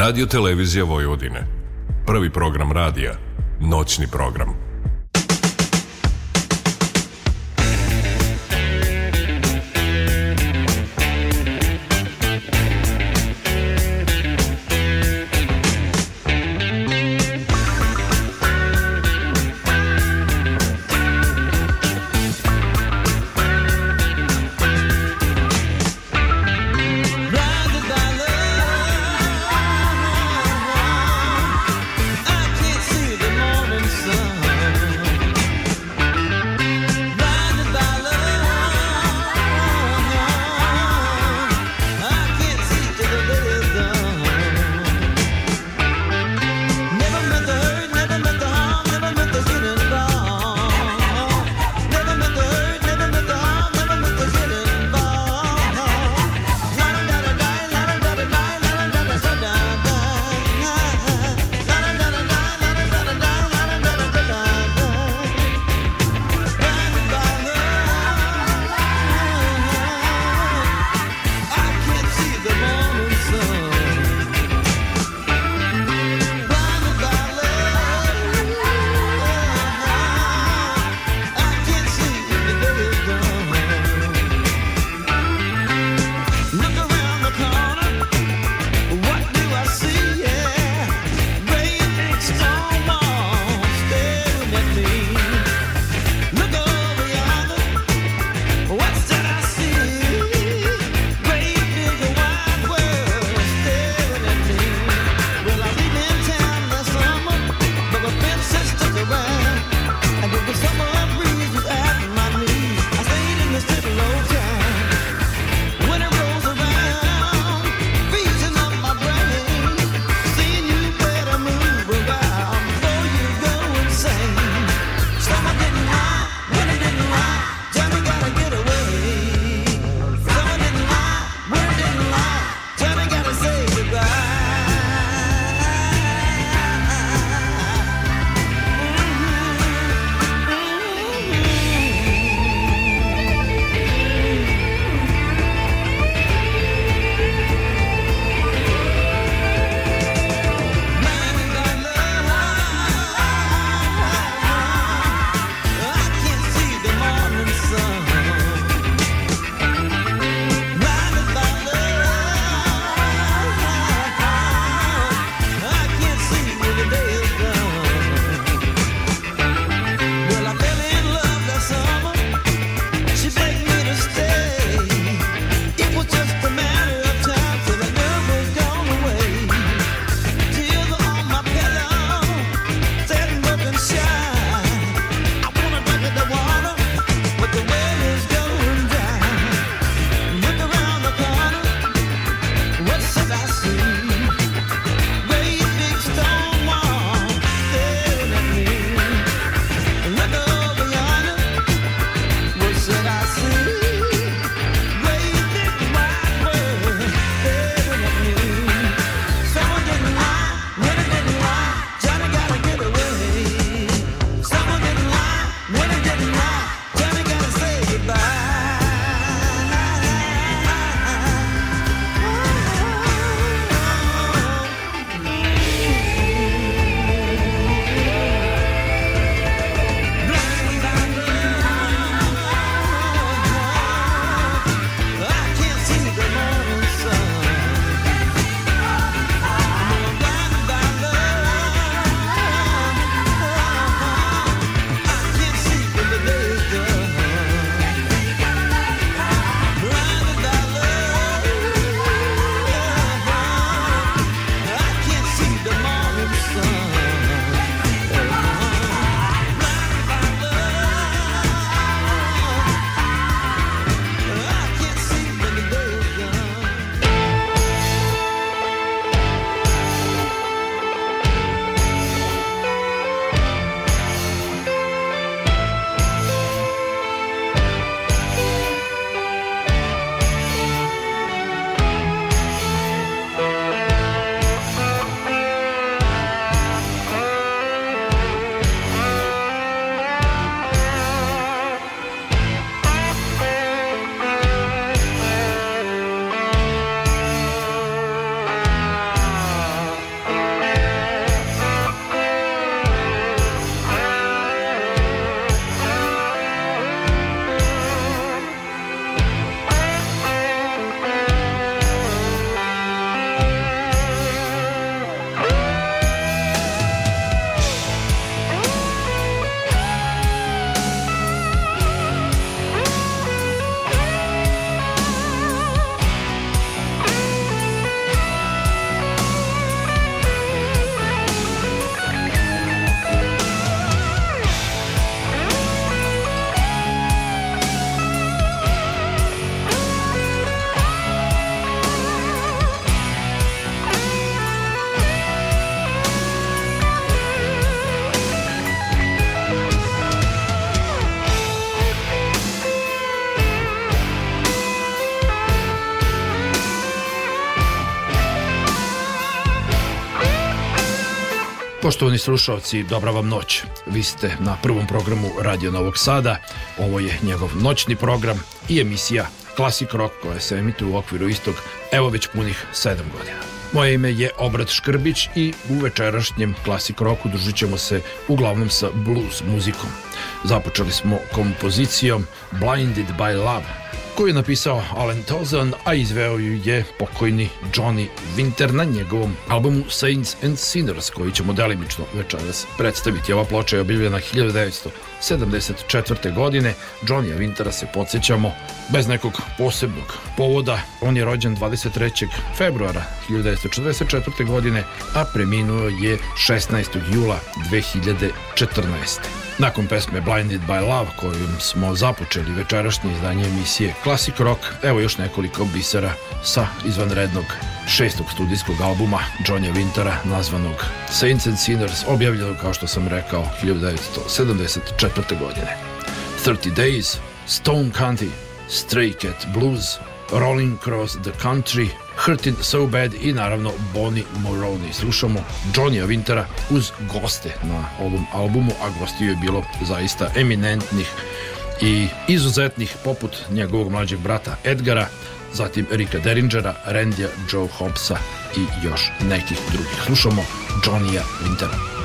Radio Televizija Vojvodine. Prvi program radija. Noćni program. Poštovani slušalci, dobra vam noć. Vi ste na prvom programu Radio Novog Sada. Ovo je njegov noćni program i emisija Classic Rock koja se emituje u okviru istog evo već punih 7 godina. Moje ime je Obrat Škrbić i u večerašnjem Classic Rocku družit ćemo se uglavnom sa blues muzikom. Započeli smo kompozicijom Blinded by Love koju je napisao Alan Tozan, a izveo ju je pokojni Johnny Winter na njegovom albumu Saints and Sinners, koji ćemo delimično večeras predstaviti. Ova ploča je objavljena 1974. godine. Johnny Wintera se podsjećamo bez nekog posebnog povoda. On je rođen 23. februara 1944. godine, a preminuo je 16. jula 2014. Nakon pesme Blinded by Love kojom smo započeli večerašnje izdanje emisije Classic Rock, evo još nekoliko bisera sa izvanrednog šestog studijskog albuma Johnny Wintera nazvanog Saints and Sinners, objavljenog kao što sam rekao 1974. godine. 30 Days, Stone County, Stray Cat Blues, Rolling Across the Country, Hurting So Bad i naravno Bonnie Moroney. Slušamo Johnny Wintera uz goste na ovom albumu, a gostiju je bilo zaista eminentnih i izuzetnih poput njegovog mlađeg brata Edgara, zatim Rika Deringera, Randija, Joe Hobbsa i još nekih drugih. Slušamo Johnny Wintera.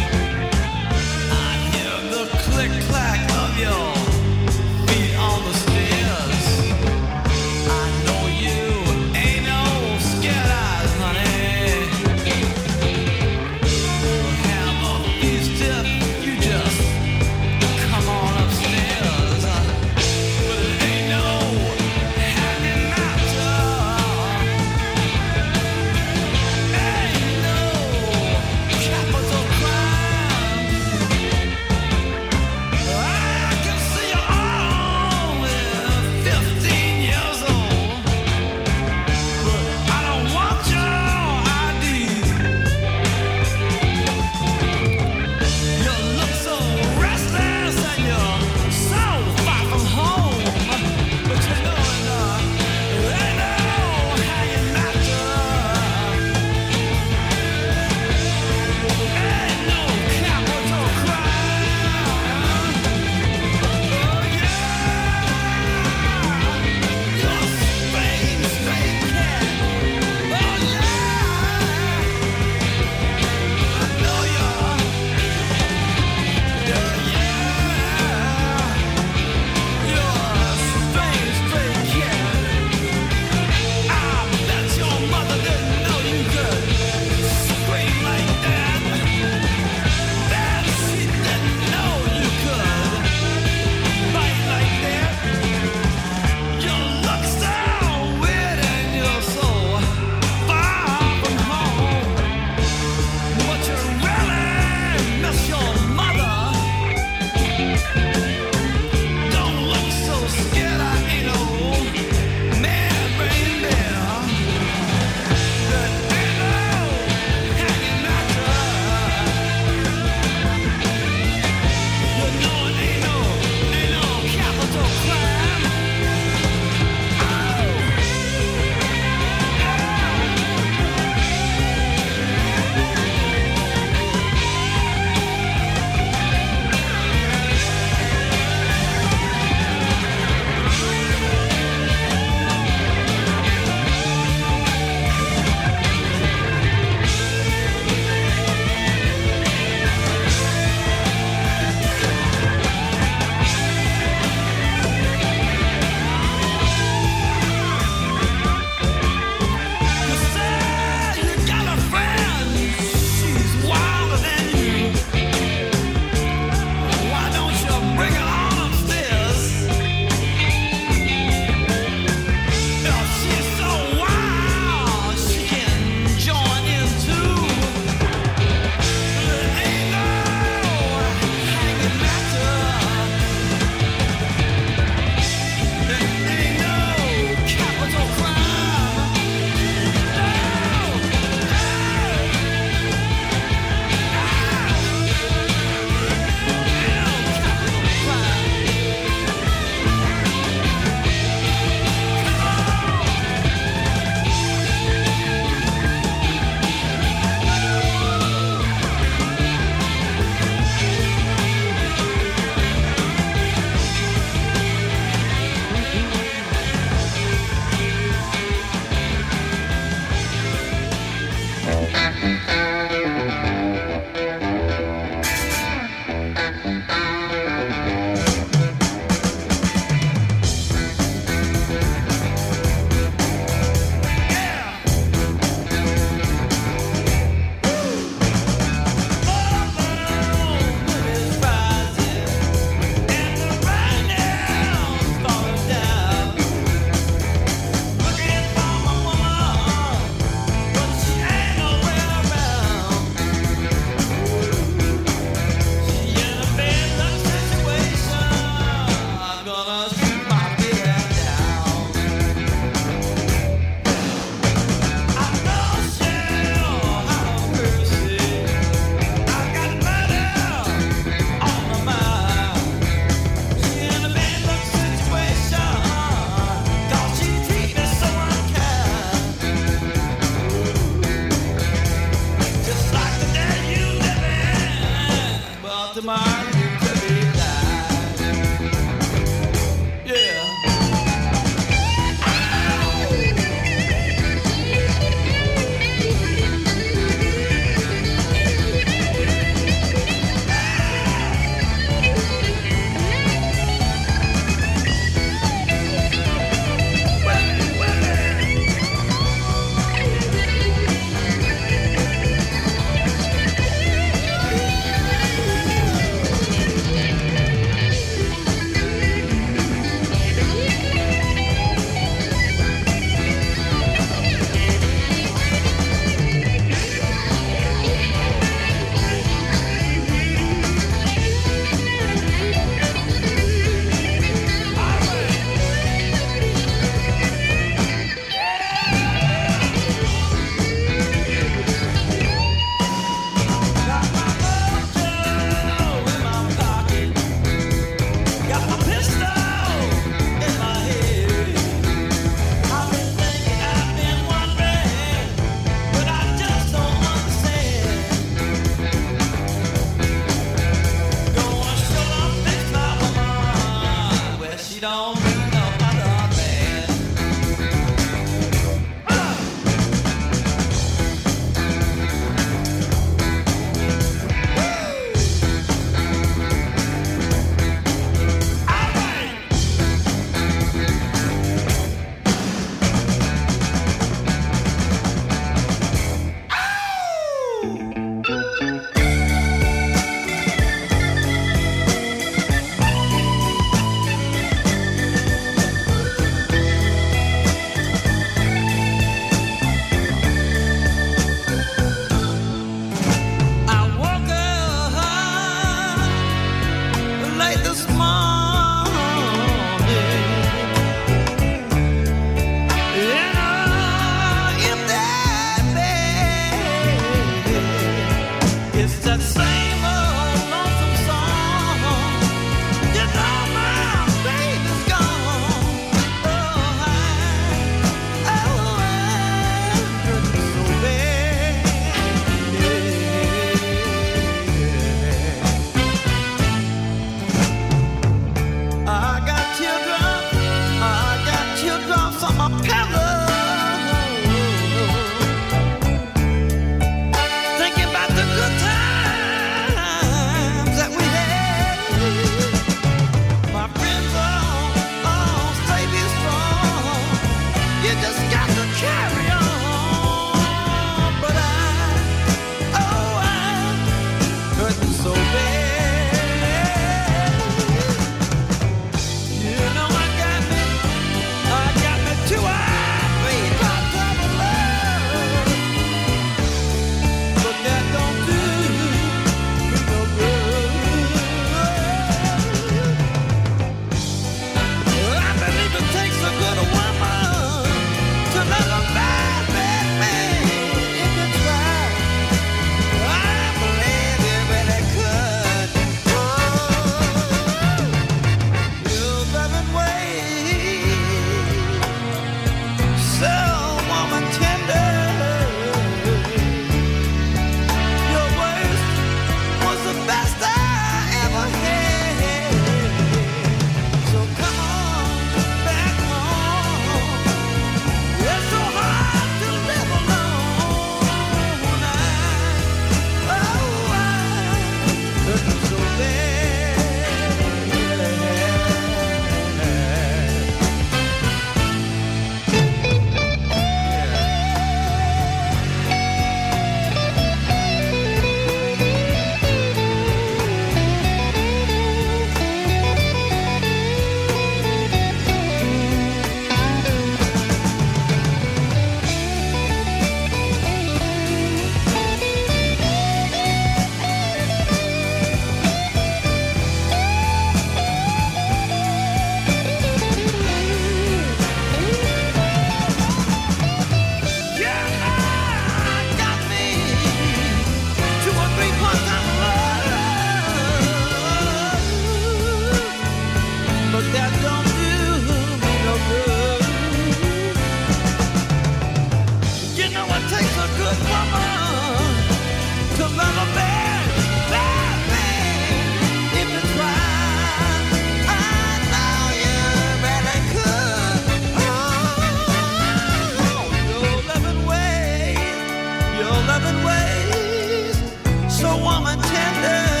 tender.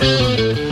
Thank you.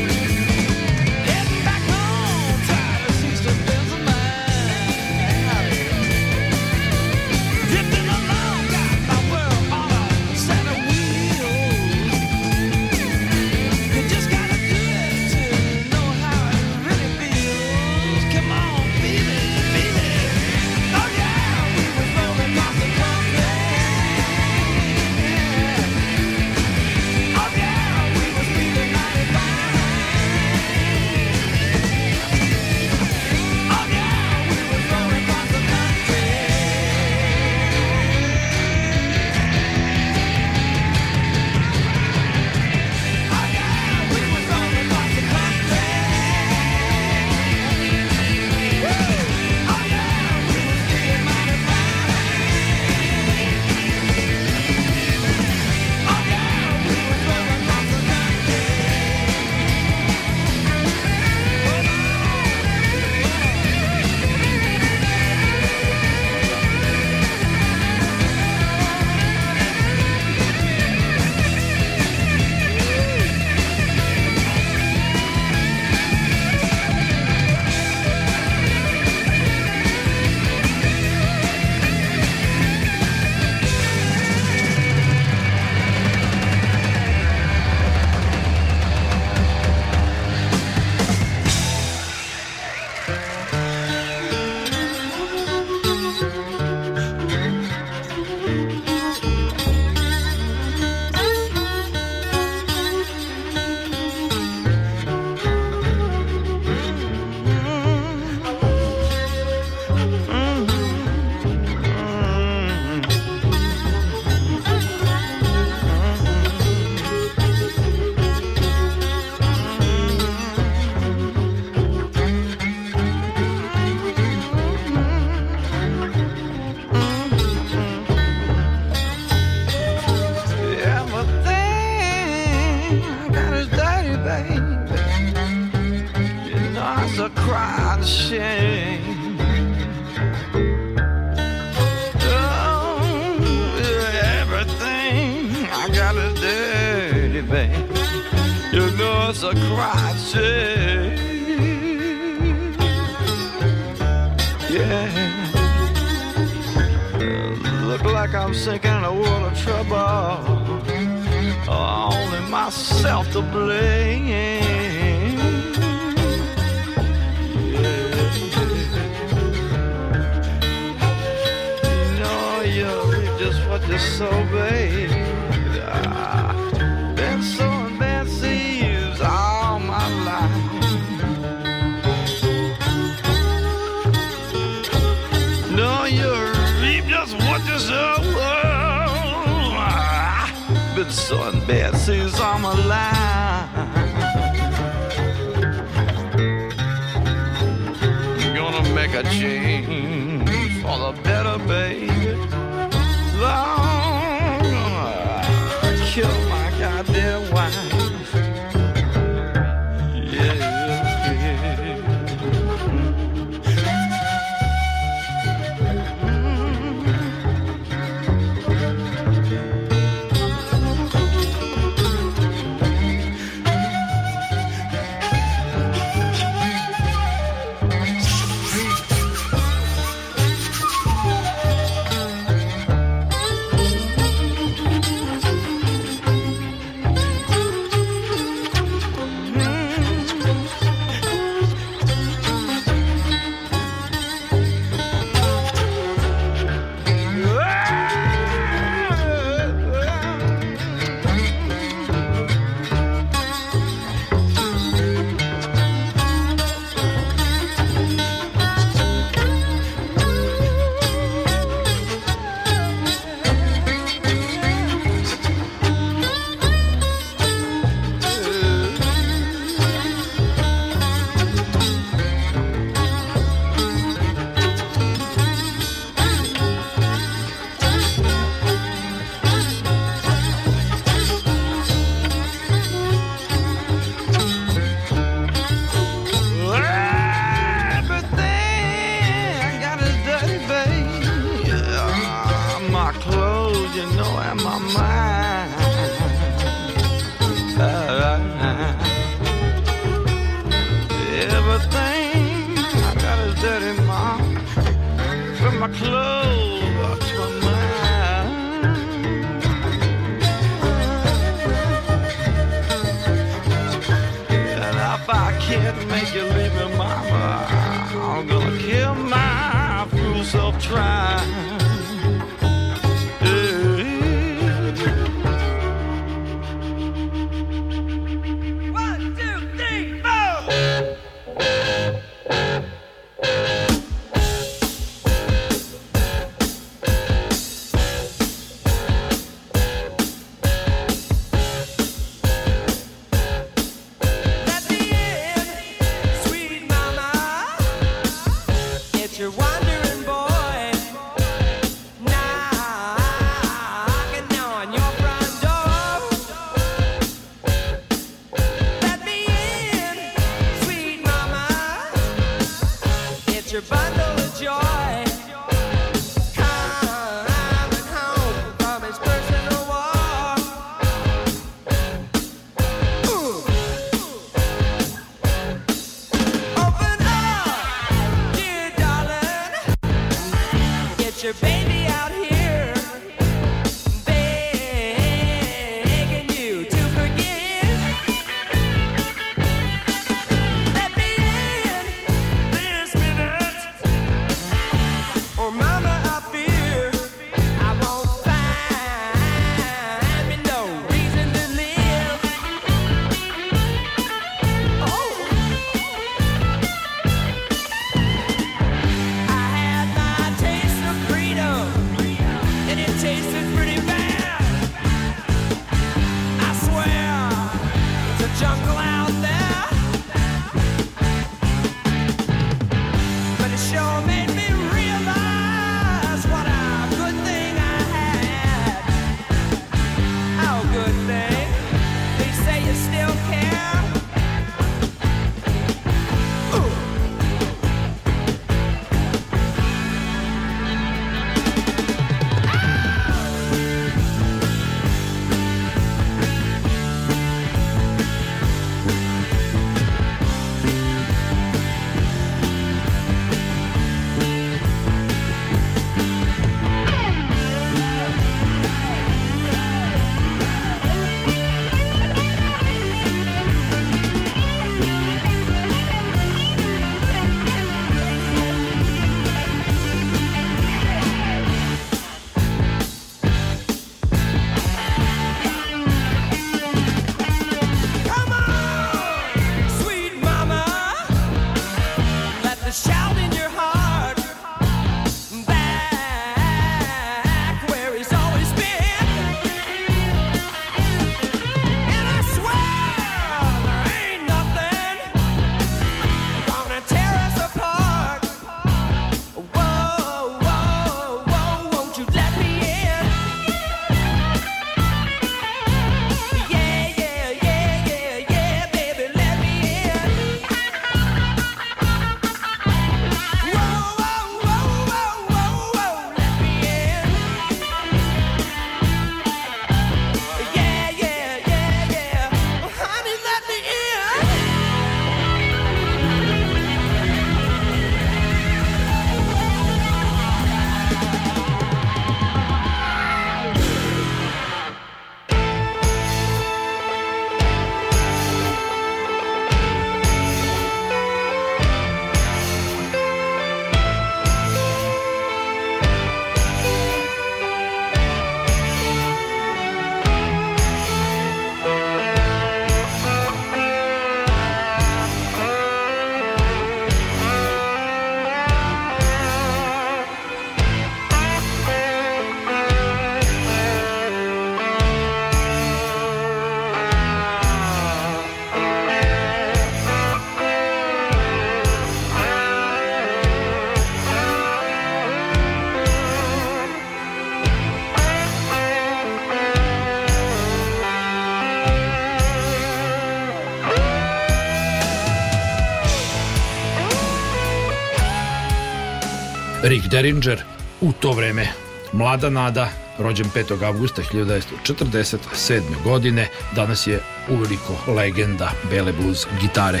Rick Derringer, u to vreme mlada nada, rođen 5. augusta 1947. godine, danas je uveliko legenda bele blues gitare.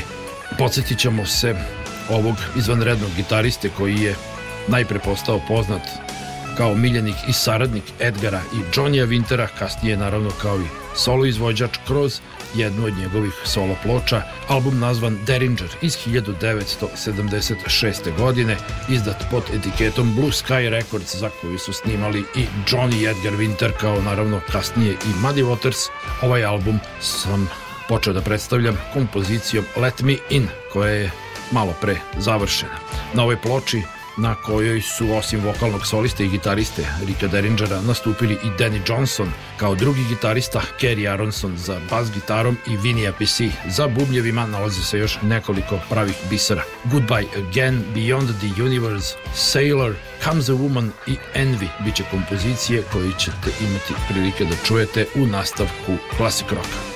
Podsjetit ćemo se ovog izvanrednog gitariste koji je najpre postao poznat kao miljenik i saradnik Edgara i Johnny'a Wintera, kasnije naravno kao i solo izvođač kroz jednu od njegovih solo ploča, album nazvan Derringer iz 1976. godine, izdat pod etiketom Blue Sky Records za koju su snimali i Johnny Edgar Winter kao naravno kasnije i Muddy Waters. Ovaj album sam počeo da predstavljam kompozicijom Let Me In, koja je malo pre završena. Na ovoj ploči na kojoj su osim vokalnog soliste i gitariste Rika Derringera nastupili i Danny Johnson kao drugi gitarista, Kerry Aronson za bas gitarom i Vinny Appice za bubnjevima nalazi se još nekoliko pravih bisera. Goodbye Again, Beyond the Universe, Sailor, Comes a Woman i Envy biće kompozicije koje ćete imati prilike da čujete u nastavku Classic Rocka.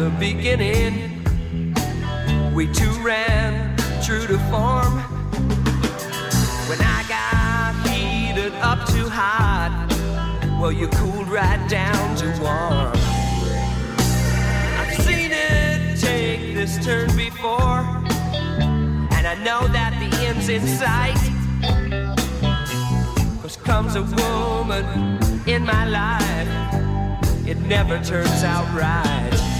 The beginning. We two ran true to form. When I got heated up too hot, well, you cooled right down to warm. I've seen it take this turn before, and I know that the end's in sight. Cause comes a woman in my life it never turns out right.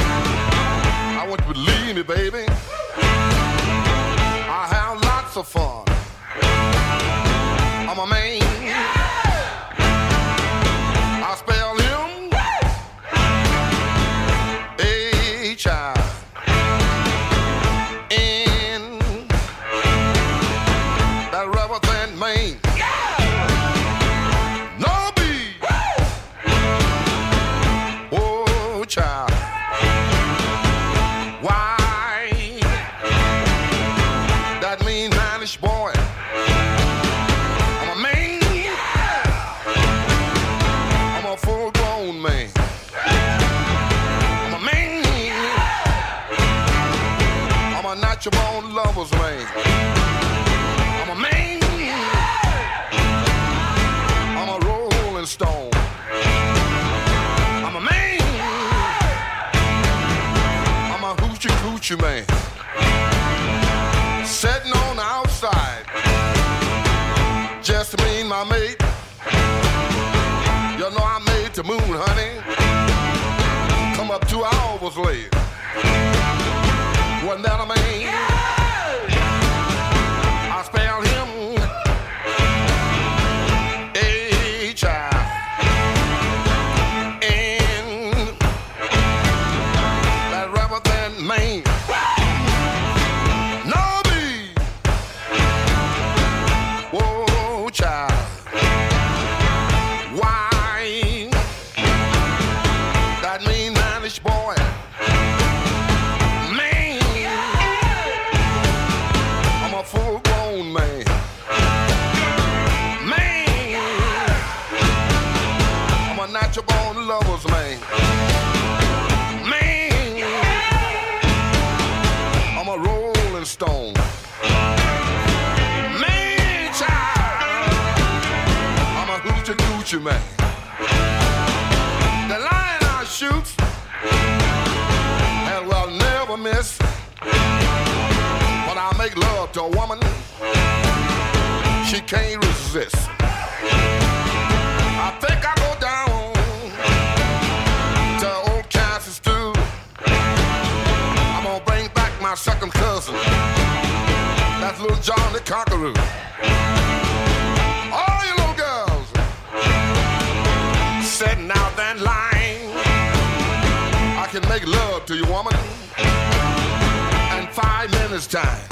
I want you to believe me, baby. I have lots of fun. I'm a man. humain. but a woman, she can't resist. I think I go down to old Cassie Stew. I'm gonna bring back my second cousin. That's little John the Conqueror. All you little girls setting out that line. I can make love to your woman, in five minutes' time.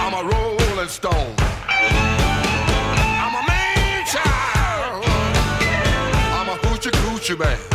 I'm a rolling stone. I'm a. I'm a hoochie coochie man.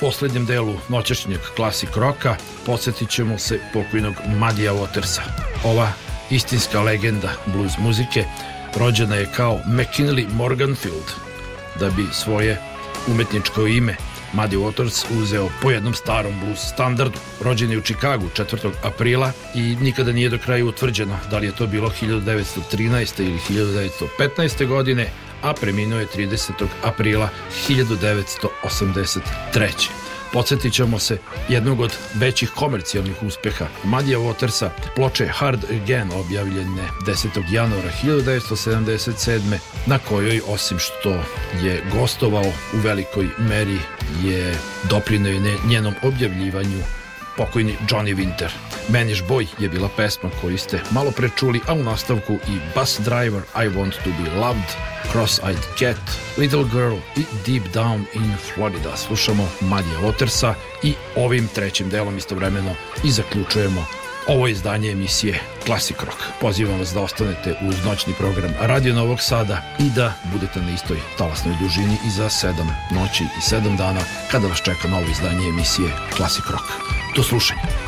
Poslednjem delu noćašnjeg klasik roka podsjetit ćemo se pokojnog Madija Watersa. Ova istinska legenda blues muzike rođena je kao McKinley Morganfield da bi svoje umetničko ime Muddy Waters uzeo po jednom starom blues standardu. Rođen je u Čikagu 4. aprila i nikada nije do kraja utvrđeno da li je to bilo 1913. ili 1915. godine, a preminuo je 30. aprila 1983. Podsjetit ćemo se jednog od većih komercijalnih uspeha Madija Watersa, ploče Hard Again objavljene 10. januara 1977. na kojoj osim što je gostovao u velikoj meri je doprineo je njenom objavljivanju pokojni Johnny Winter. Manish Boy je bila pesma koju ste malo pre čuli, a u nastavku i Bus Driver, I Want to be Loved, Cross-Eyed Cat, Little Girl i Deep Down in Florida. Slušamo Madija Watersa i ovim trećim delom istovremeno i zaključujemo ovo izdanje emisije Classic Rock. Pozivam vas da ostanete uz noćni program Radio Novog Sada i da budete na istoj talasnoj dužini i za 7 noći i 7 dana kada vas čeka novo izdanje emisije Classic Rock. Do slušanja.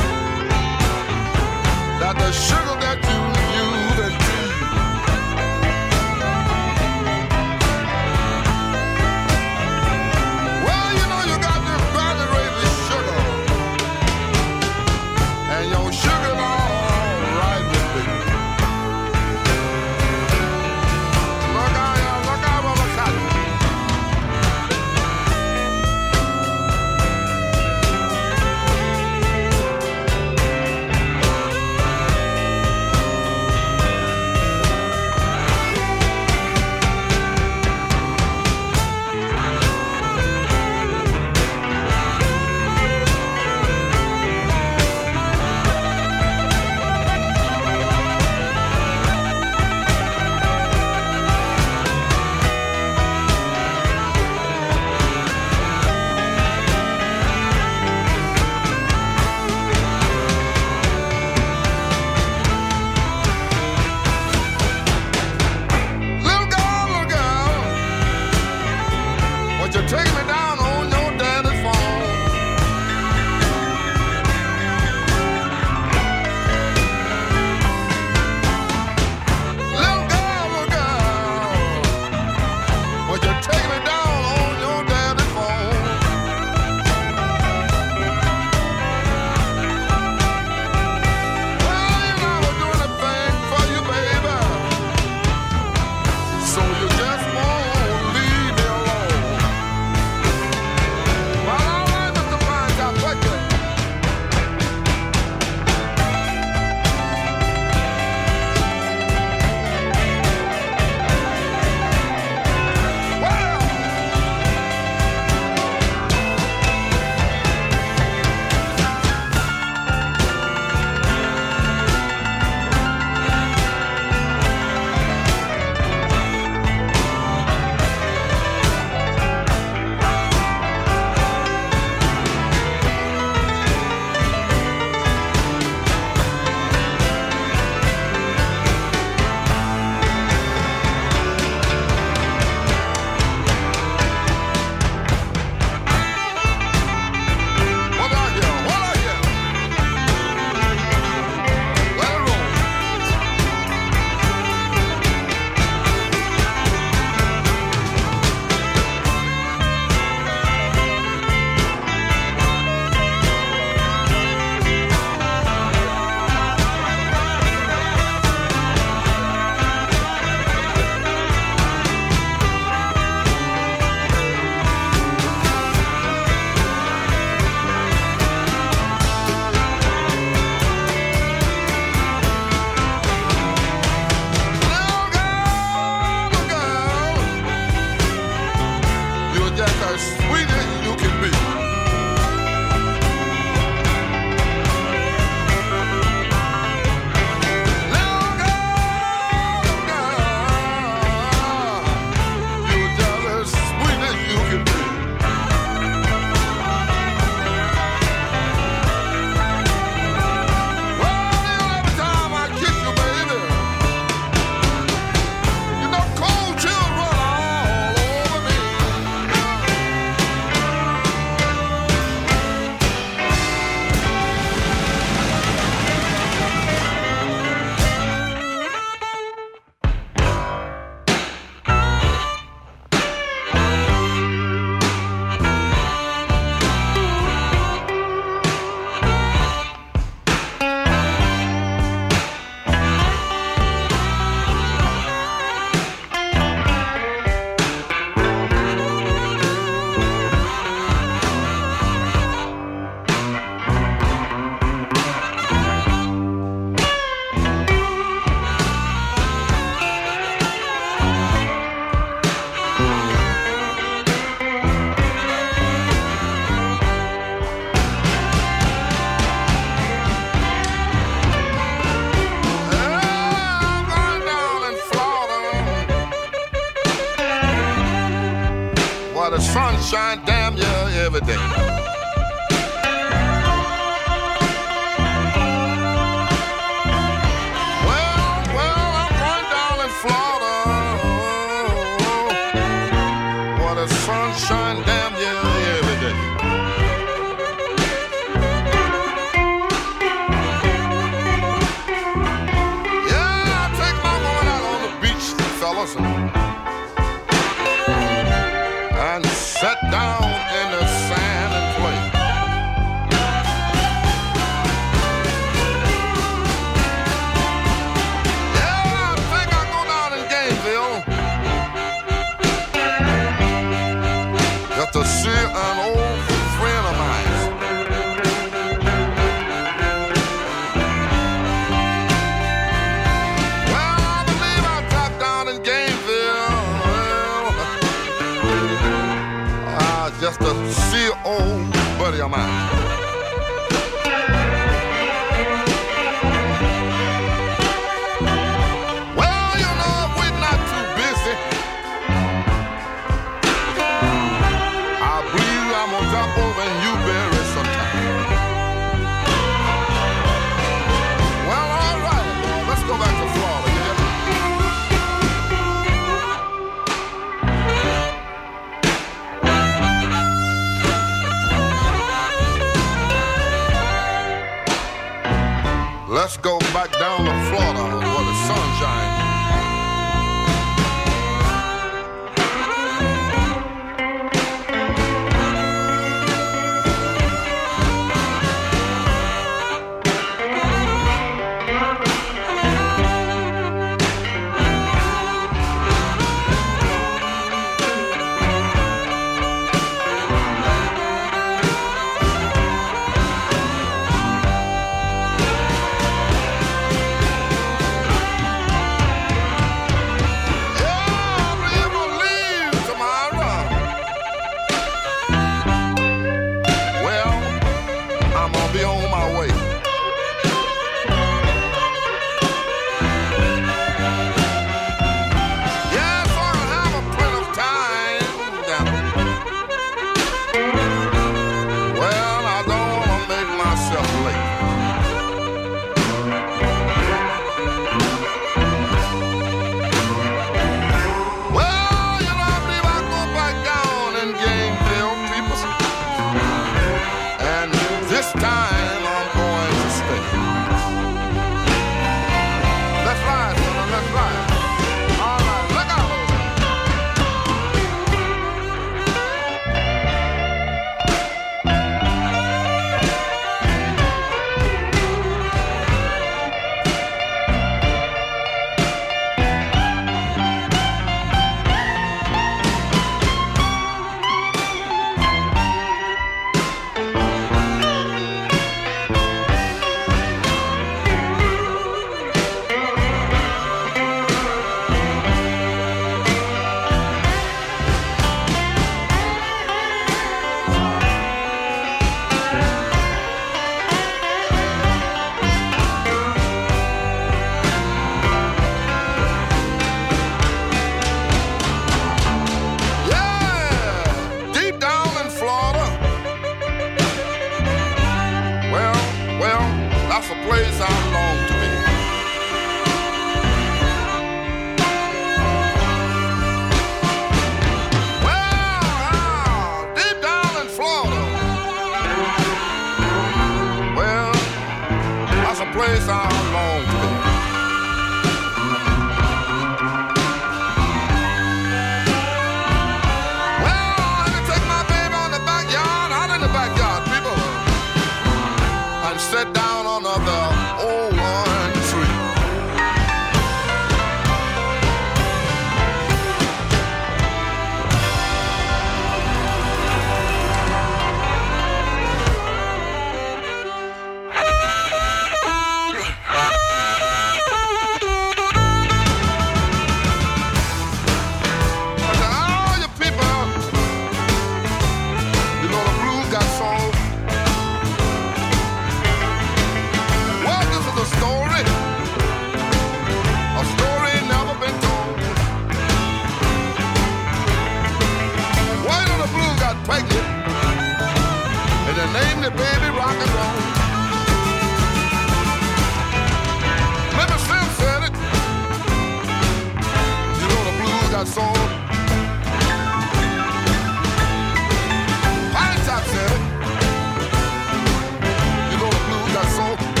So.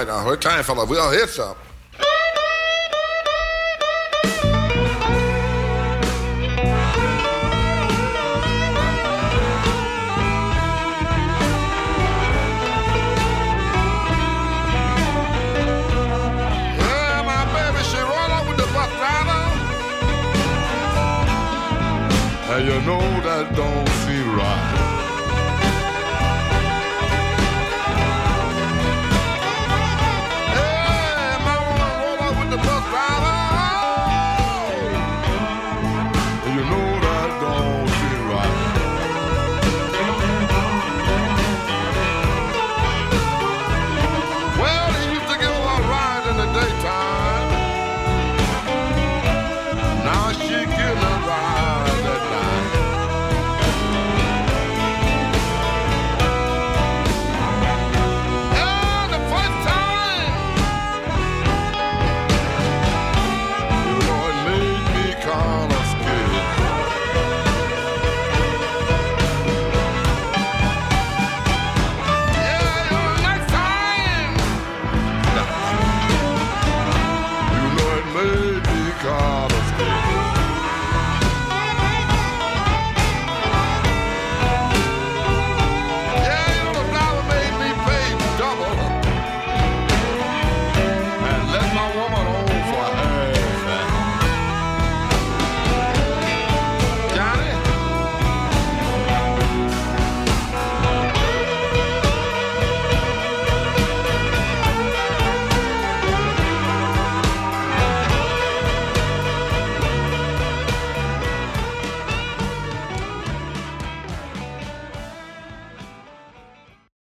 right now. Her time, fella. We all hear something. you know that don't